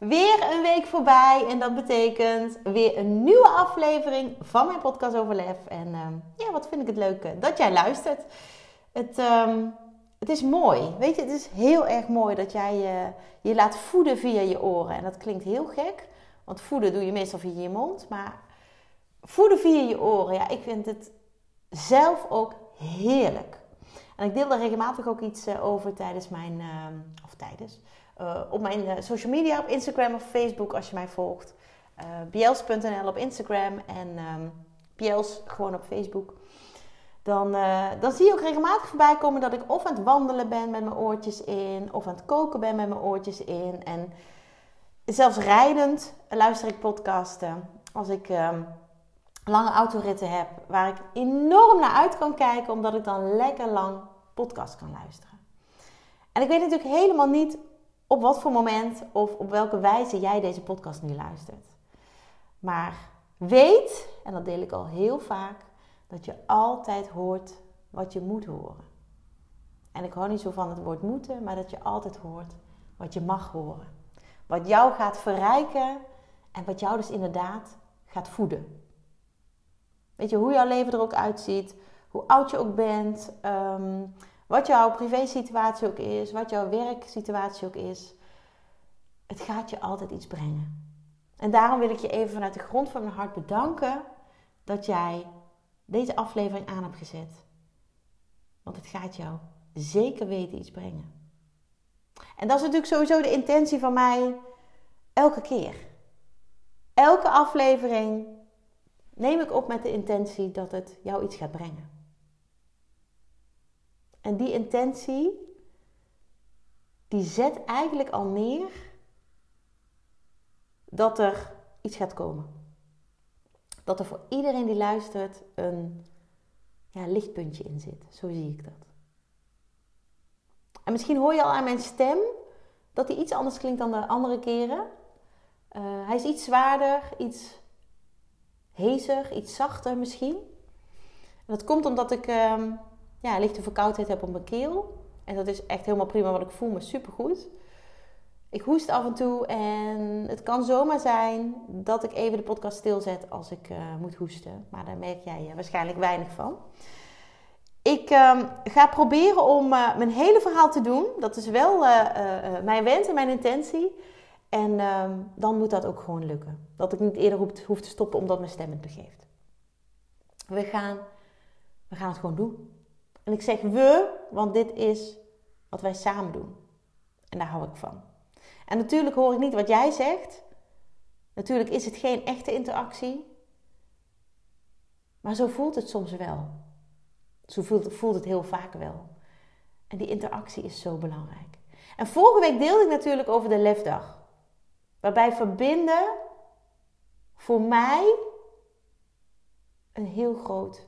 Weer een week voorbij en dat betekent weer een nieuwe aflevering van mijn podcast over lef. En ehm, ja, wat vind ik het leuk dat jij luistert. Het, ehm, het is mooi, weet je, het is heel erg mooi dat jij je, je laat voeden via je oren. En dat klinkt heel gek, want voeden doe je meestal via je mond. Maar voeden via je oren, ja, ik vind het zelf ook heerlijk. En ik deel daar regelmatig ook iets eh, over tijdens mijn, ehm, of tijdens, uh, op mijn uh, social media, op Instagram of Facebook als je mij volgt. Uh, op Instagram en um, ehm, gewoon op Facebook. Dan, dan zie je ook regelmatig voorbij komen dat ik of aan het wandelen ben met mijn oortjes in, of aan het koken ben met mijn oortjes in. En zelfs rijdend luister ik podcasten. Als ik um, lange autoritten heb, waar ik enorm naar uit kan kijken, omdat ik dan lekker lang podcast kan luisteren. En ik weet natuurlijk helemaal niet op wat voor moment of op welke wijze jij deze podcast nu luistert. Maar weet, en dat deel ik al heel vaak, dat je altijd hoort wat je moet horen. En ik hou niet zo van het woord moeten, maar dat je altijd hoort wat je mag horen. Wat jou gaat verrijken en wat jou dus inderdaad gaat voeden. Weet je, hoe jouw leven er ook uitziet, hoe oud je ook bent, ehm, wat jouw privésituatie ook is, wat jouw werksituatie ook is. Het gaat je altijd iets brengen. En daarom wil ik je even vanuit de grond van mijn hart bedanken dat jij deze aflevering aan hebt gezet. Want het gaat jou zeker weten iets brengen. En dat is natuurlijk sowieso de intentie van mij elke keer. Elke aflevering neem ik op met de intentie dat het jou iets gaat brengen. En die intentie, die zet eigenlijk al neer dat er iets gaat komen. Dat er voor iedereen die luistert een ja, lichtpuntje in zit. Zo zie ik dat. En misschien hoor je al aan mijn stem dat hij iets anders klinkt dan de andere keren. Uh, hij is iets zwaarder, iets hezer, iets zachter misschien. En dat komt omdat ik uh, ja, lichte verkoudheid heb op mijn keel. En dat is echt helemaal prima, wat ik voel me supergoed. Ik hoest af en toe en het kan zomaar zijn dat ik even de podcast stilzet als ik uh, moet hoesten. Maar daar merk jij uh, waarschijnlijk weinig van. Ik uh, ga proberen om eh, mijn hele verhaal te doen. Dat is wel mijn wens en mijn intentie. En ehm, dan moet dat ook gewoon lukken. Dat ik niet eerder hoef te stoppen omdat mijn stem het begeeft. We gaan, we gaan het gewoon doen. En ik zeg we, want dit is wat wij samen doen. En daar hou ik van. En natuurlijk hoor ik niet wat jij zegt. Natuurlijk is het geen echte interactie. Maar zo voelt het soms wel. Zo voelt, het heel vaak wel. En die interactie is zo belangrijk. En vorige week deelde ik natuurlijk over de lefdag. Waarbij verbinden voor mij een heel groot,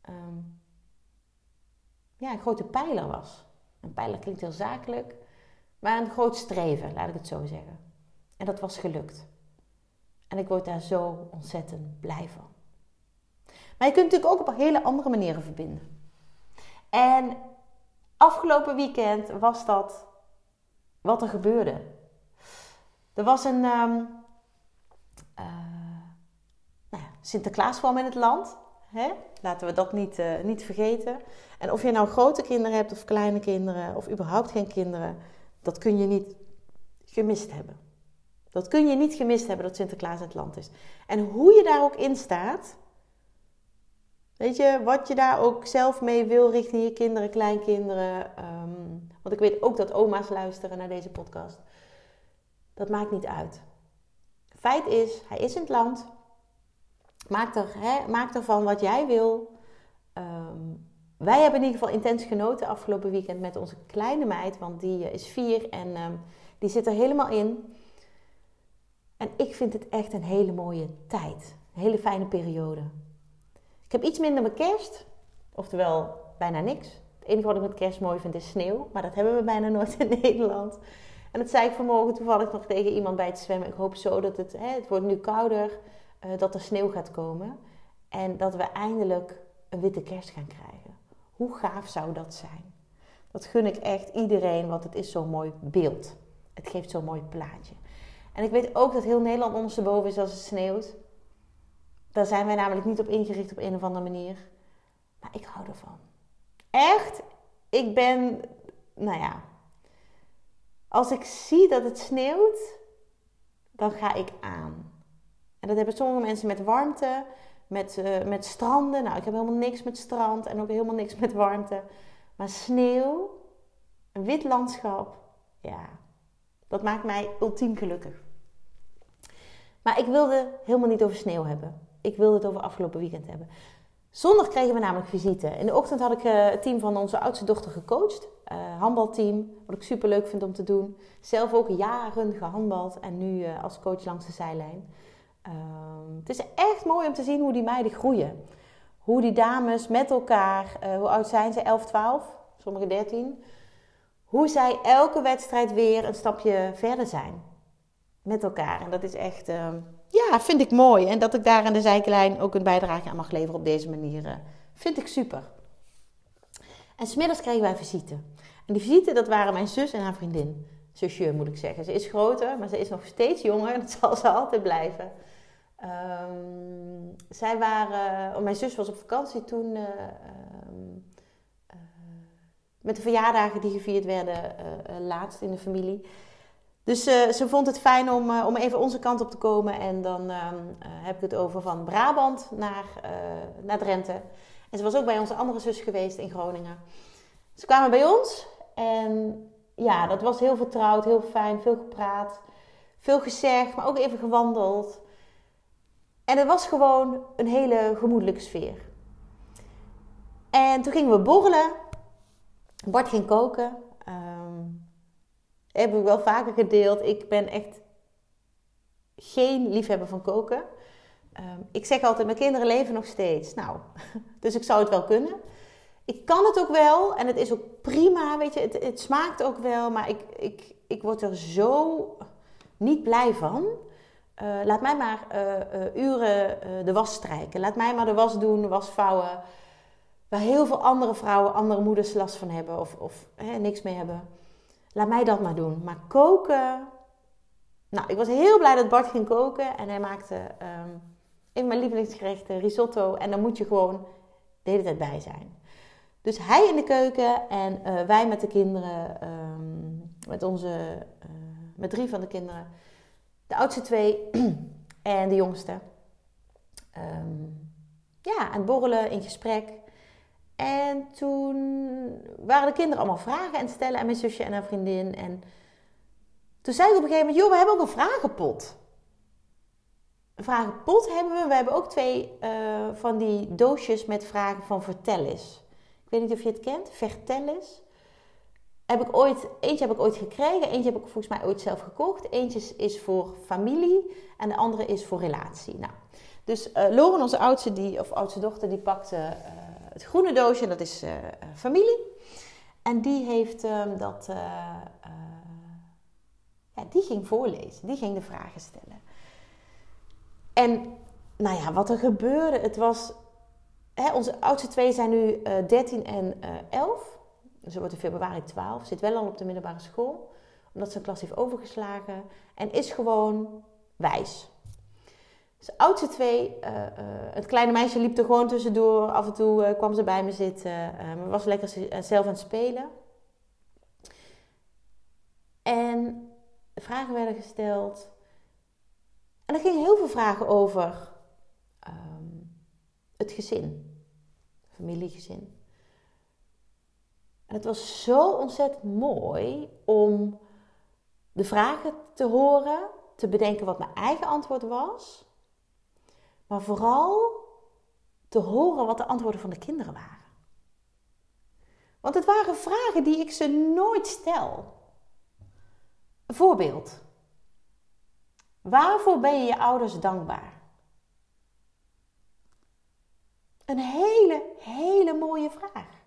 ehm, ja, een grote pijler was. Een pijler klinkt heel zakelijk, maar een groot streven, laat ik het zo zeggen. En dat was gelukt. En ik word daar zo ontzettend blij van. Maar je kunt natuurlijk ook op hele andere manieren verbinden. En afgelopen weekend was dat wat er gebeurde. Er was een um, nou Sinterklaas kwam in het land. Hè? Laten we dat niet, uh, niet vergeten. En of je nou grote kinderen hebt of kleine kinderen of überhaupt geen kinderen, dat kun je niet gemist hebben. Dat kun je niet gemist hebben dat Sinterklaas in het land is. En hoe je daar ook in staat, weet je, wat je daar ook zelf mee wil richting je kinderen, kleinkinderen. Um, want ik weet ook dat oma's luisteren naar deze podcast. Dat maakt niet uit. Feit is, hij is in het land. Maak, er, hè, maak ervan wat jij wil. Um, wij hebben in ieder geval intens genoten afgelopen weekend met onze kleine meid. Want die eh, is vier en um, die zit er helemaal in. En ik vind het echt een hele mooie tijd. Een hele fijne periode. Ik heb iets minder met kerst. Oftewel, bijna niks. Het enige wat ik met kerst mooi vind is sneeuw. Maar dat hebben we bijna nooit in Nederland. En dat zei ik vanmorgen toevallig nog tegen iemand bij het zwemmen. Ik hoop zo dat het, hè, het wordt nu kouder, uh, dat er sneeuw gaat komen. En dat we eindelijk een witte kerst gaan krijgen. Hoe gaaf zou dat zijn? Dat gun ik echt iedereen, want het is zo'n mooi beeld. Het geeft zo'n mooi plaatje. En ik weet ook dat heel Nederland ondersteboven is als het sneeuwt. Daar zijn wij namelijk niet op ingericht op een of andere manier. Maar ik hou ervan. Echt, ik ben, nou ja, als ik zie dat het sneeuwt, dan ga ik aan. En dat hebben sommige mensen met warmte, met, uh, met stranden. Nou, ik heb helemaal niks met strand en ook helemaal niks met warmte. Maar sneeuw, een wit landschap, ja, dat maakt mij ultiem gelukkig. Maar ik wilde helemaal niet over sneeuw hebben. Ik wilde het over afgelopen weekend hebben. Zondag kregen we namelijk visite. In de ochtend had ik uh, het team van onze oudste dochter gecoacht. Uh, handbalteam, wat ik super leuk vind om te doen. Zelf ook jaren gehandbald en nu als coach langs de zijlijn. Ehm, het is echt mooi om te zien hoe die meiden groeien. Hoe die dames met elkaar, hoe oud zijn ze? 11, 12, sommige 13. Hoe zij elke wedstrijd weer een stapje verder zijn met elkaar. En dat is echt, ehm, ja, vind ik mooi. En dat ik daar aan de zijlijn ook een bijdrage aan mag leveren op deze manier, uh, vind ik super. En smiddags kregen wij visite. En die visite, dat waren mijn zus en haar vriendin. Zusje moet ik zeggen. Ze is groter, maar ze is nog steeds jonger. En dat zal ze altijd blijven. Um, zij waren, oh, mijn zus was op vakantie toen uh, met de verjaardagen die gevierd werden laatst in de familie. Dus ze vond het fijn om, om even onze kant op te komen. En dan uh, heb ik het over van Brabant naar, naar Drenthe. En ze was ook bij onze andere zus geweest in Groningen. Ze kwamen bij ons en ja, dat was heel vertrouwd, heel fijn, veel gepraat, veel gezegd, maar ook even gewandeld. En het was gewoon een hele gemoedelijke sfeer. En toen gingen we borrelen. Bart ging koken. Um, heb ik wel vaker gedeeld. Ik ben echt geen liefhebber van koken. Um, ik zeg altijd, mijn kinderen leven nog steeds. Nou, dus ik zou het wel kunnen. Ik kan het ook wel en het is ook prima, weet je. Het, het smaakt ook wel, maar ik, ik, ik word er zo niet blij van. Uh, laat mij maar uh, uh, uren de was strijken. Laat mij maar de was doen, de was vouwen. Waar heel veel andere vrouwen, andere moeders last van hebben of, of hè, niks mee hebben. Laat mij dat maar doen. Maar koken. Nou, ik was heel blij dat Bart ging koken. En hij maakte um, een mijn lievelingsgerechten, risotto. En dan moet je gewoon de hele tijd bij zijn. Dus hij in de keuken en wij met de kinderen. Um, met onze. Met drie van de kinderen. De oudste twee en de jongste. Um, ja, aan het borrelen, in gesprek. En toen waren de kinderen allemaal vragen aan het stellen aan mijn zusje en haar vriendin. En toen zei ik op een gegeven moment, joh, we hebben ook een vragenpot. Een vragenpot hebben we. We hebben ook twee uh, van die doosjes met vragen van Vertellis. Ik weet niet of je het kent, Vertellis. Heb ik ooit, eentje heb ik ooit gekregen, eentje heb ik volgens mij ooit zelf gekocht. Eentje is voor familie en de andere is voor relatie. Nou, dus uh, Loren, onze oudste, die, of oudste dochter, die pakte... Uh, het groene doosje, dat is uh, familie. En die heeft um, dat, ja, die ging voorlezen, die ging de vragen stellen. En nou ja, wat er gebeurde, het was, hè, onze oudste twee zijn nu 13 en 11. Ze wordt in februari 12, zit wel al op de middelbare school, omdat ze een klas heeft overgeslagen. En is gewoon wijs. De oudste twee, uh, het kleine meisje liep er gewoon tussendoor. Af en toe uh, kwam ze bij me zitten. maar was lekker zelf aan het spelen. En vragen werden gesteld. En er gingen heel veel vragen over um, het gezin. Familiegezin. En het was zo ontzettend mooi om de vragen te horen, te bedenken wat mijn eigen antwoord was. Maar vooral te horen wat de antwoorden van de kinderen waren. Want het waren vragen die ik ze nooit stel. Een voorbeeld. Waarvoor ben je je ouders dankbaar? Een hele, hele mooie vraag.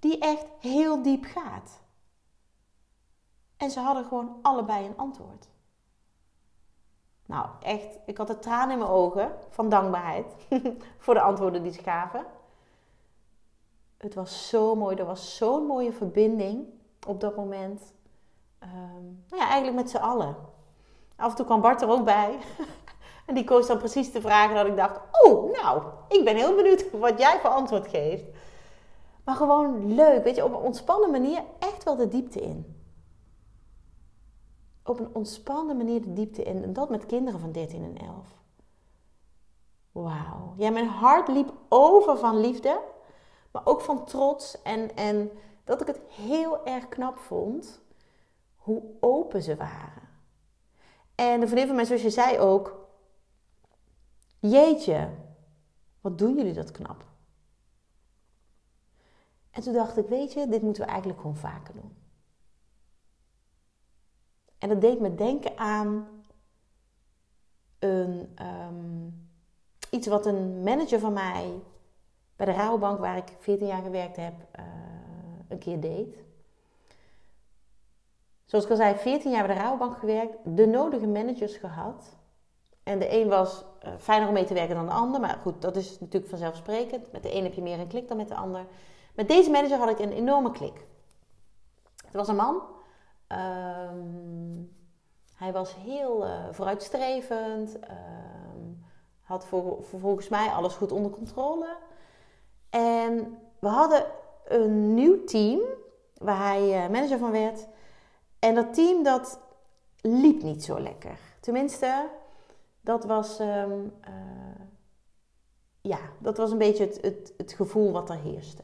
Die echt heel diep gaat. En ze hadden gewoon allebei een antwoord. Nou, echt, ik had de tranen in mijn ogen van dankbaarheid voor de antwoorden die ze gaven. Het was zo mooi, er was zo'n mooie verbinding op dat moment. Um, nou ja, eigenlijk met z'n allen. Af en toe kwam Bart er ook bij. en die koos dan precies te vragen dat ik dacht: Oh, nou, ik ben heel benieuwd wat jij voor antwoord geeft. Maar gewoon leuk, weet je, op een ontspannen manier echt wel de diepte in op een ontspannen manier de diepte in. En dat met kinderen van 13 en 11. Wauw. Ja, mijn hart liep over van liefde, maar ook van trots. En, en dat ik het heel erg knap vond hoe open ze waren. En de vriendin van mijn zusje zei ook: Jeetje, wat doen jullie dat knap? En toen dacht ik: Weet je, dit moeten we eigenlijk gewoon vaker doen. En dat deed me denken aan een, ehm, iets wat een manager van mij bij de Rabobank, waar ik 14 jaar gewerkt heb, uh, een keer deed. Zoals ik al zei, 14 jaar bij de Rabobank gewerkt, de nodige managers gehad. En de een was uh, fijner om mee te werken dan de ander, maar goed, dat is natuurlijk vanzelfsprekend. Met de een heb je meer een klik dan met de ander. Met deze manager had ik een enorme klik. Het was een man Um, hij was heel uh, vooruitstrevend. Um, had voor, volgens mij alles goed onder controle. En we hadden een nieuw team waar hij uh, manager van werd. En dat team dat liep niet zo lekker. Tenminste, dat was, um, uh, ja, dat was een beetje het, het, het gevoel wat er heerste.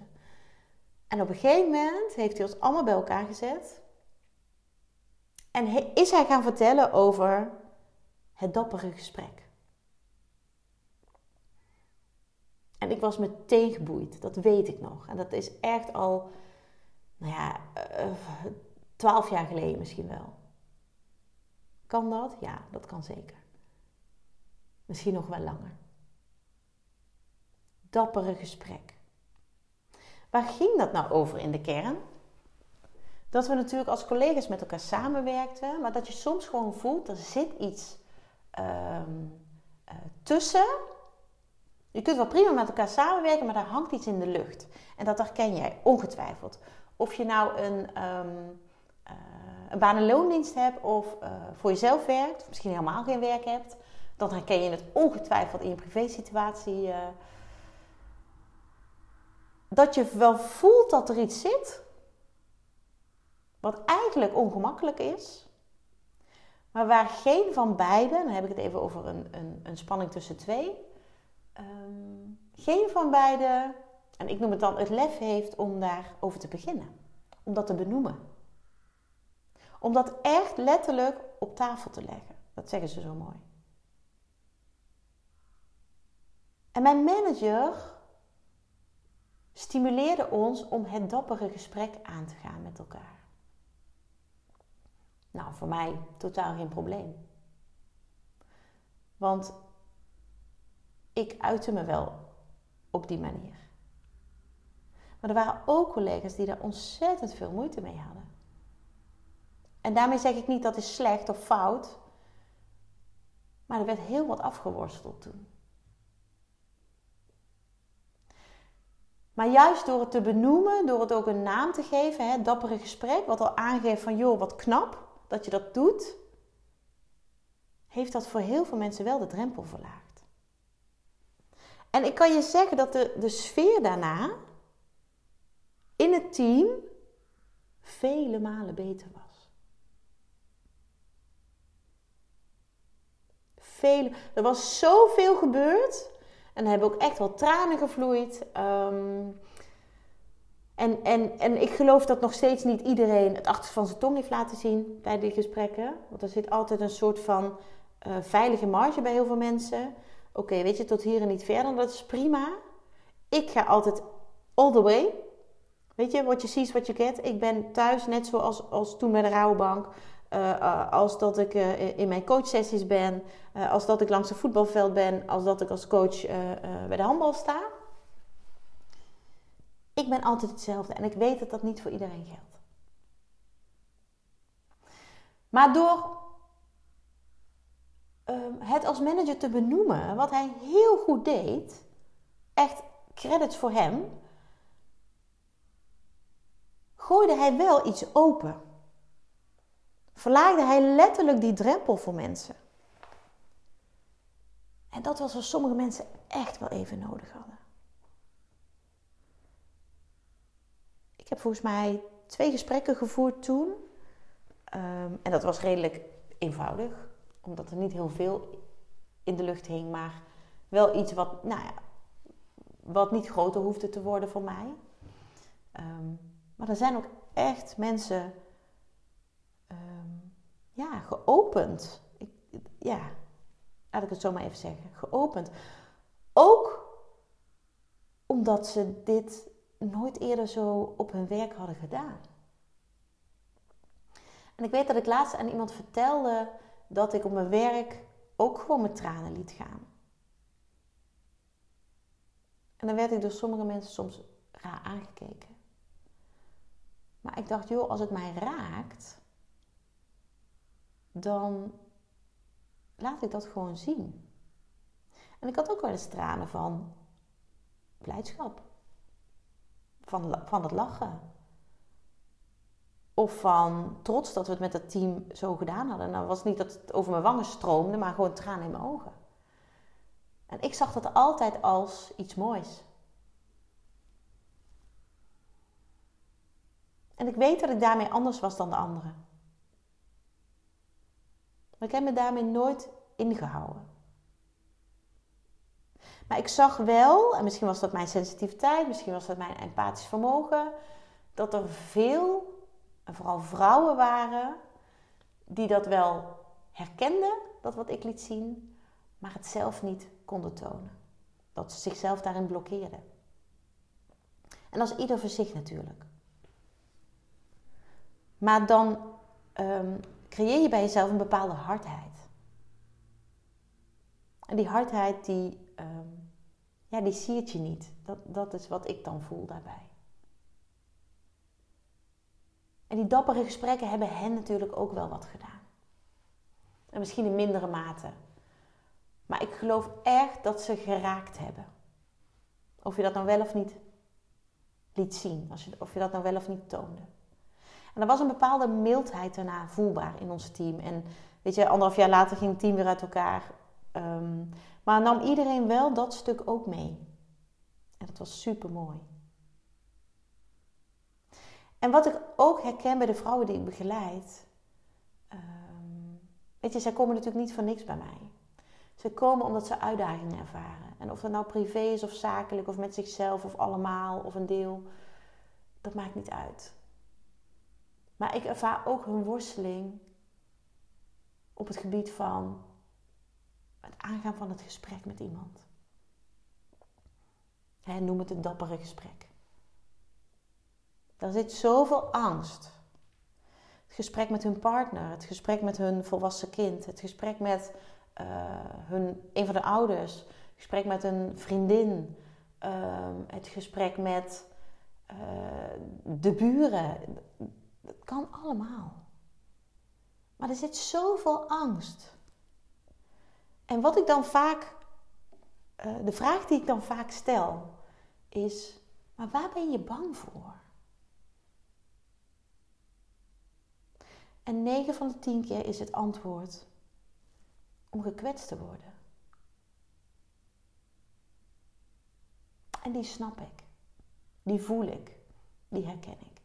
En op een gegeven moment heeft hij ons allemaal bij elkaar gezet. En is hij gaan vertellen over het dappere gesprek. En ik was meteen geboeid, dat weet ik nog. En dat is echt al, nou ja, eh, twaalf jaar geleden misschien wel. Kan dat? Ja, dat kan zeker. Misschien nog wel langer. Dappere gesprek. Waar ging dat nou over in de kern? dat we natuurlijk als collega's met elkaar samenwerkten, maar dat je soms gewoon voelt, er zit iets um, uh, tussen. Je kunt wel prima met elkaar samenwerken, maar daar hangt iets in de lucht. En dat herken jij ongetwijfeld. Of je nou een, um, een baan- en loondienst hebt of uh, voor jezelf werkt, of misschien helemaal geen werk hebt, dan herken je het ongetwijfeld in je privésituatie. Dat je wel voelt dat er iets zit, wat eigenlijk ongemakkelijk is, maar waar geen van beiden, dan heb ik het even over een, een, een spanning tussen twee, um, geen van beiden, en ik noem het dan het lef heeft om daarover te beginnen, om dat te benoemen. Om dat echt letterlijk op tafel te leggen. Dat zeggen ze zo mooi. En mijn manager stimuleerde ons om het dappere gesprek aan te gaan met elkaar. Nou, voor mij totaal geen probleem. Want ik uitte me wel op die manier. Maar er waren ook collega's die daar ontzettend veel moeite mee hadden. En daarmee zeg ik niet dat is slecht of fout. Maar er werd heel wat afgeworsteld toen. Maar juist door het te benoemen, door het ook een naam te geven, hè, dappere gesprek, wat al aangeeft van joh, wat knap dat je dat doet, heeft dat voor heel veel mensen wel de drempel verlaagd. En ik kan je zeggen dat de, de sfeer daarna in het team vele malen beter was. Vele, er was zoveel gebeurd. En hebben ook echt wel tranen gevloeid. Um, en, en, en ik geloof dat nog steeds niet iedereen het achter van zijn tong heeft laten zien bij die gesprekken. Want er zit altijd een soort van uh, veilige marge bij heel veel mensen. Oké, weet je, tot hier en niet verder, dat is prima. Ik ga altijd all the way. Weet je, what you see is what you get. Ik ben thuis net zoals als toen bij de Rouwbank. Uh, als dat ik uh, in mijn coachsessies ben, als dat ik langs het voetbalveld ben, als dat ik als coach bij de handbal sta. Ik ben altijd hetzelfde en ik weet dat dat niet voor iedereen geldt. Maar door ehm, het als manager te benoemen, wat hij heel goed deed, echt credits voor hem, gooide hij wel iets open. Verlaagde hij letterlijk die drempel voor mensen. En dat was wat sommige mensen echt wel even nodig hadden. Ik heb volgens mij twee gesprekken gevoerd toen. Ehm, en dat was redelijk eenvoudig, omdat er niet heel veel in de lucht hing, maar wel iets wat, nou ja, wat niet groter hoefde te worden voor mij. Ehm, maar er zijn ook echt mensen ehm, ja, geopend. Ik, ja, laat ik het zo maar even zeggen. Geopend. Ook omdat ze dit nooit eerder zo op hun werk hadden gedaan. En ik weet dat ik laatst aan iemand vertelde dat ik op mijn werk ook gewoon met tranen liet gaan. En dan werd ik door sommige mensen soms raar aangekeken. Maar ik dacht, joh, als het mij raakt, dan laat ik dat gewoon zien. En ik had ook wel eens tranen van blijdschap. Van, van het lachen. Of van trots dat we het met het team zo gedaan hadden. Nou was niet dat het over mijn wangen stroomde, maar gewoon tranen in mijn ogen. En ik zag dat altijd als iets moois. En ik weet dat ik daarmee anders was dan de anderen. Maar ik heb me daarmee nooit ingehouden. Maar ik zag wel, en misschien was dat mijn sensitiviteit, misschien was dat mijn empathisch vermogen, dat er veel, en vooral vrouwen waren, die dat wel herkenden, dat wat ik liet zien, maar het zelf niet konden tonen. Dat ze zichzelf daarin blokkeerden. En dat is ieder voor zich natuurlijk. Maar dan um, creëer je bij jezelf een bepaalde hardheid. En die hardheid, die, um, ja, die siert je niet. Dat, dat is wat ik dan voel daarbij. En die dappere gesprekken hebben hen natuurlijk ook wel wat gedaan. En misschien in mindere mate. Maar ik geloof echt dat ze geraakt hebben. Of je dat nou wel of niet liet zien. of je dat nou wel of niet toonde. En er was een bepaalde mildheid daarna voelbaar in ons team. En weet je, anderhalf jaar later ging het team weer uit elkaar. Um, maar nam iedereen wel dat stuk ook mee. En dat was super mooi. En wat ik ook herken bij de vrouwen die ik begeleid. Um, weet je, zij komen natuurlijk niet voor niks bij mij. Ze komen omdat ze uitdagingen ervaren. En of dat nou privé is of zakelijk of met zichzelf of allemaal of een deel, dat maakt niet uit. Maar ik ervaar ook hun worsteling op het gebied van het aangaan van het gesprek met iemand. Noem het een dappere gesprek. Daar zit zoveel angst. Het gesprek met hun partner, het gesprek met hun volwassen kind, het gesprek met uh, hun, een van de ouders, het gesprek met een vriendin, uh, het gesprek met uh, de buren. Het kan allemaal. Maar er zit zoveel angst. En wat ik dan vaak, uh, de vraag die ik dan vaak stel, is: maar waar ben je bang voor? En 9 van de 10 keer is het antwoord om gekwetst te worden. En die snap ik. Die voel ik. Die herken ik.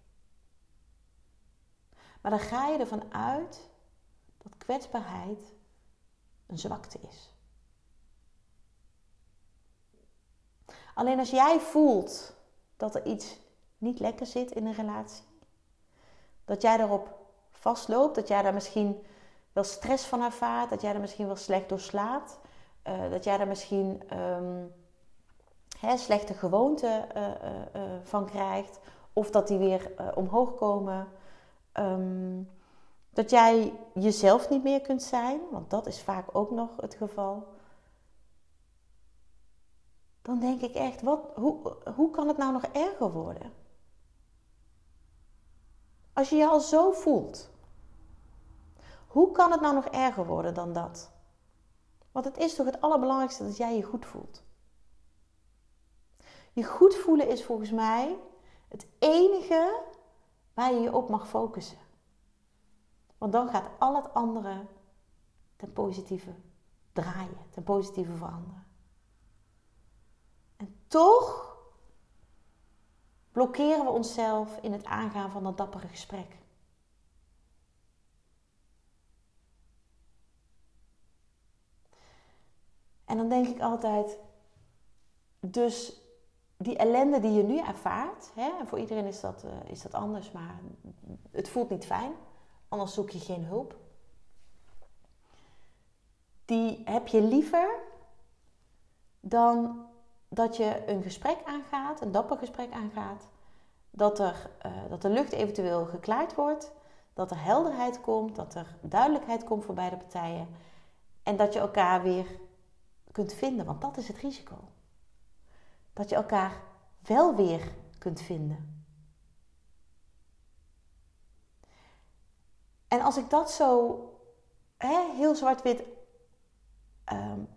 Maar dan ga je ervan uit dat kwetsbaarheid een zwakte is. Alleen als jij voelt dat er iets niet lekker zit in een relatie, dat jij daarop vastloopt, dat jij daar misschien wel stress van ervaart, dat jij er misschien wel slecht door slaapt, uh, dat jij er misschien um, hè, slechte gewoonten uh, uh, van krijgt, of dat die weer omhoog komen. Um, Dat jij jezelf niet meer kunt zijn, want dat is vaak ook nog het geval. Dan denk ik echt, wat, hoe, hoe kan het nou nog erger worden? Als je je al zo voelt, hoe kan het nou nog erger worden dan dat? Want het is toch het allerbelangrijkste dat jij je goed voelt. Je goed voelen is volgens mij het enige waar je je op mag focussen. Want dan gaat al het andere ten positieve draaien, ten positieve veranderen. En toch blokkeren we onszelf in het aangaan van dat dappere gesprek. En dan denk ik altijd, dus die ellende die je nu ervaart, hè, en voor iedereen is dat, uh, is dat anders, maar het voelt niet fijn, anders zoek je geen hulp. Die heb je liever dan dat je een gesprek aangaat, een dapper gesprek aangaat, dat, er, uh, dat de lucht eventueel geklaard wordt, dat er helderheid komt, dat er duidelijkheid komt voor beide partijen en dat je elkaar weer kunt vinden, want dat is het risico. Dat je elkaar wel weer kunt vinden. En als ik dat zo hè, heel zwart-wit um,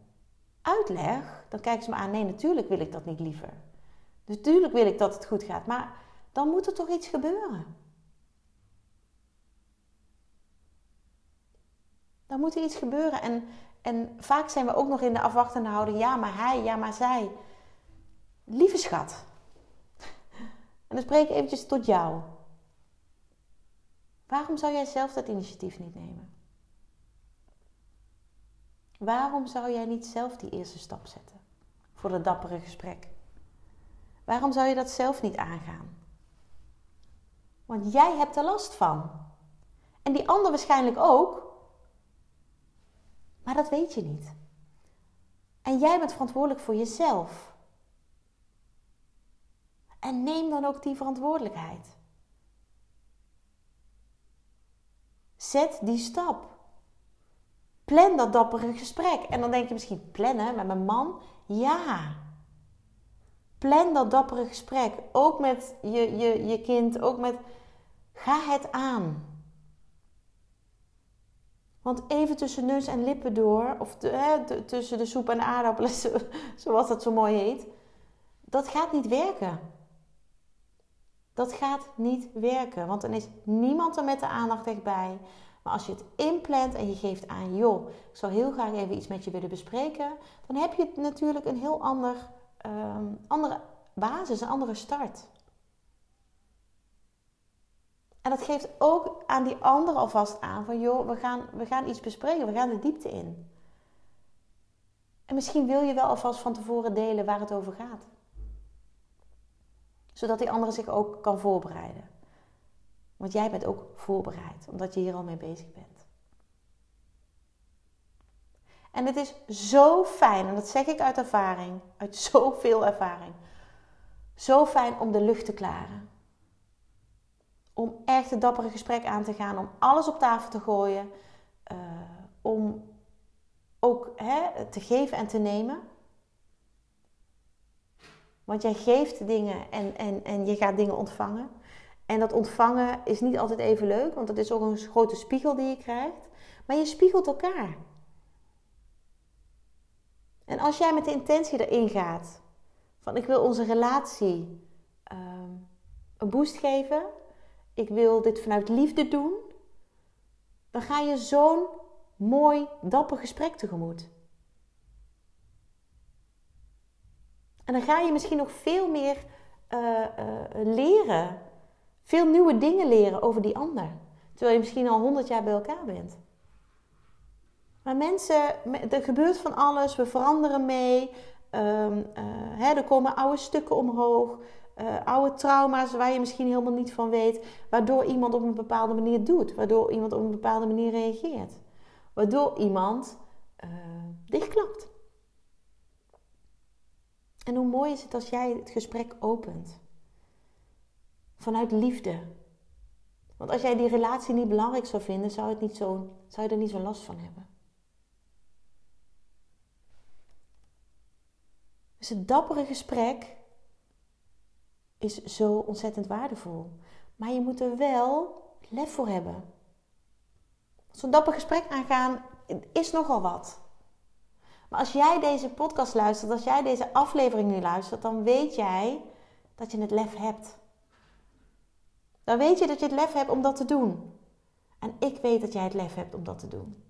uitleg, dan kijken ze me aan: nee, natuurlijk wil ik dat niet liever. Natuurlijk wil ik dat het goed gaat, maar dan moet er toch iets gebeuren. Dan moet er iets gebeuren. En en vaak zijn we ook nog in de afwachtende houding. Ja, maar hij, ja, maar zij. Lieve schat. En dan spreek ik eventjes tot jou. Waarom zou jij zelf dat initiatief niet nemen? Waarom zou jij niet zelf die eerste stap zetten voor dat dappere gesprek? Waarom zou je dat zelf niet aangaan? Want jij hebt er last van. En die ander waarschijnlijk ook, maar dat weet je niet. En jij bent verantwoordelijk voor jezelf. En neem dan ook die verantwoordelijkheid. Zet die stap. Plan dat dappere gesprek. En dan denk je misschien plannen met mijn man. Ja. Plan dat dappere gesprek. Ook met je, je, je kind. Ook met. Ga het aan. Want even tussen neus en lippen door, of hè, tussen de soep en de aardappelen, zoals dat zo mooi heet, dat gaat niet werken. Dat gaat niet werken, want dan is niemand er met de aandacht echt bij. Maar als je het inplant en je geeft aan, joh, ik zou heel graag even iets met je willen bespreken, dan heb je natuurlijk een heel ander, um, andere basis, een andere start. En dat geeft ook aan die ander alvast aan van joh, we gaan, we gaan iets bespreken, we gaan de diepte in. En misschien wil je wel alvast van tevoren delen waar het over gaat. Zodat die andere zich ook kan voorbereiden. Want jij bent ook voorbereid, omdat je hier al mee bezig bent. En het is zo fijn, en dat zeg ik uit ervaring, uit zoveel ervaring. Zo fijn om de lucht te klaren om echt een dappere gesprek aan te gaan, om alles op tafel te gooien, uh, om ook hè, te geven en te nemen. Want jij geeft dingen en, en, en je gaat dingen ontvangen. En dat ontvangen is niet altijd even leuk, want het is ook een grote spiegel die je krijgt. Maar je spiegelt elkaar. En als jij met de intentie erin gaat, van ik wil onze relatie uh, een boost geven, ik wil dit vanuit liefde doen, dan ga je zo'n mooi, dapper gesprek tegemoet. En dan ga je misschien nog veel meer uh, uh, leren, veel nieuwe dingen leren over die ander. Terwijl je misschien al honderd jaar bij elkaar bent. Maar mensen, er gebeurt van alles, we veranderen mee. Um, uh, hè, er komen oude stukken omhoog oude trauma's waar je misschien helemaal niet van weet, waardoor iemand op een bepaalde manier doet, waardoor iemand op een bepaalde manier reageert, waardoor iemand dichtklapt. En hoe mooi is het als jij het gesprek opent vanuit liefde, Want als jij die relatie niet belangrijk zou vinden, zou, het niet zo, zou je er niet zo last van hebben. Dus het dappere gesprek is zo ontzettend waardevol. Maar je moet er wel lef voor hebben. Zo'n dapper gesprek aangaan is nogal wat. Maar als jij deze podcast luistert, als jij deze aflevering nu luistert, dan weet jij dat je het lef hebt. Dan weet je dat je het lef hebt om dat te doen. En ik weet dat jij het lef hebt om dat te doen.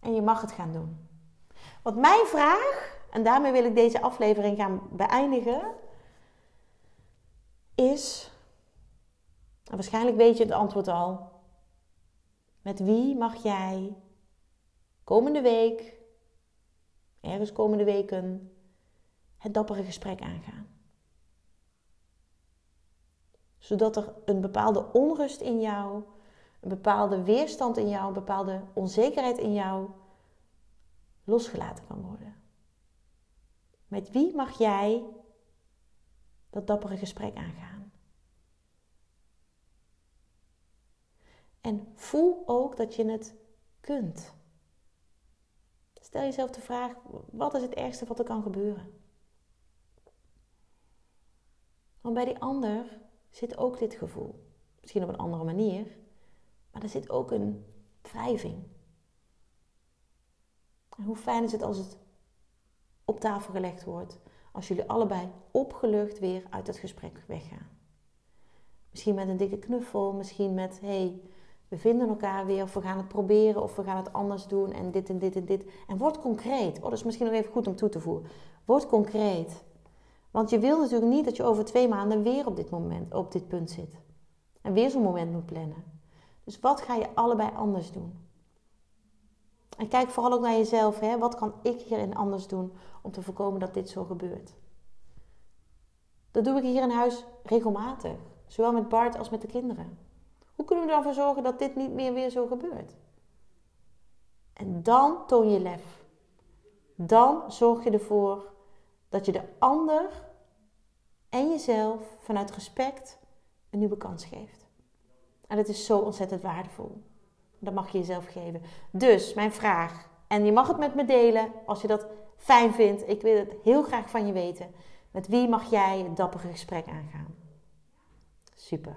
En je mag het gaan doen. Want mijn vraag, en daarmee wil ik deze aflevering gaan beëindigen, is, waarschijnlijk weet je het antwoord al, met wie mag jij komende week, ergens komende weken, het dappere gesprek aangaan? Zodat er een bepaalde onrust in jou, een bepaalde weerstand in jou, een bepaalde onzekerheid in jou losgelaten kan worden. Met wie mag jij dat dappere gesprek aangaan? En voel ook dat je het kunt. Stel jezelf de vraag: wat is het ergste wat er kan gebeuren? Want bij die ander zit ook dit gevoel. Misschien op een andere manier, maar er zit ook een wrijving. En hoe fijn is het als het op tafel gelegd wordt, als jullie allebei opgelucht weer uit het gesprek weggaan. Misschien met een dikke knuffel, misschien met hey, we vinden elkaar weer, of we gaan het proberen, of we gaan het anders doen en dit en dit en dit. En word concreet. Oh, dat is misschien nog even goed om toe te voegen. Word concreet. Want je wil natuurlijk niet dat je over twee maanden weer op dit, moment, op dit punt zit. En weer zo'n moment moet plannen. Dus wat ga je allebei anders doen? En kijk vooral ook naar jezelf. Hè? Wat kan ik hierin anders doen om te voorkomen dat dit zo gebeurt? Dat doe ik hier in huis regelmatig. Zowel met Bart als met de kinderen. Hoe kunnen we ervoor zorgen dat dit niet meer weer zo gebeurt? En dan toon je lef. Dan zorg je ervoor dat je de ander en jezelf vanuit respect een nieuwe kans geeft. En dat is zo ontzettend waardevol. Dat mag je jezelf geven. Dus mijn vraag, en je mag het met me delen als je dat fijn vindt. Ik wil het heel graag van je weten. Met wie mag jij een dappere gesprek aangaan? Super.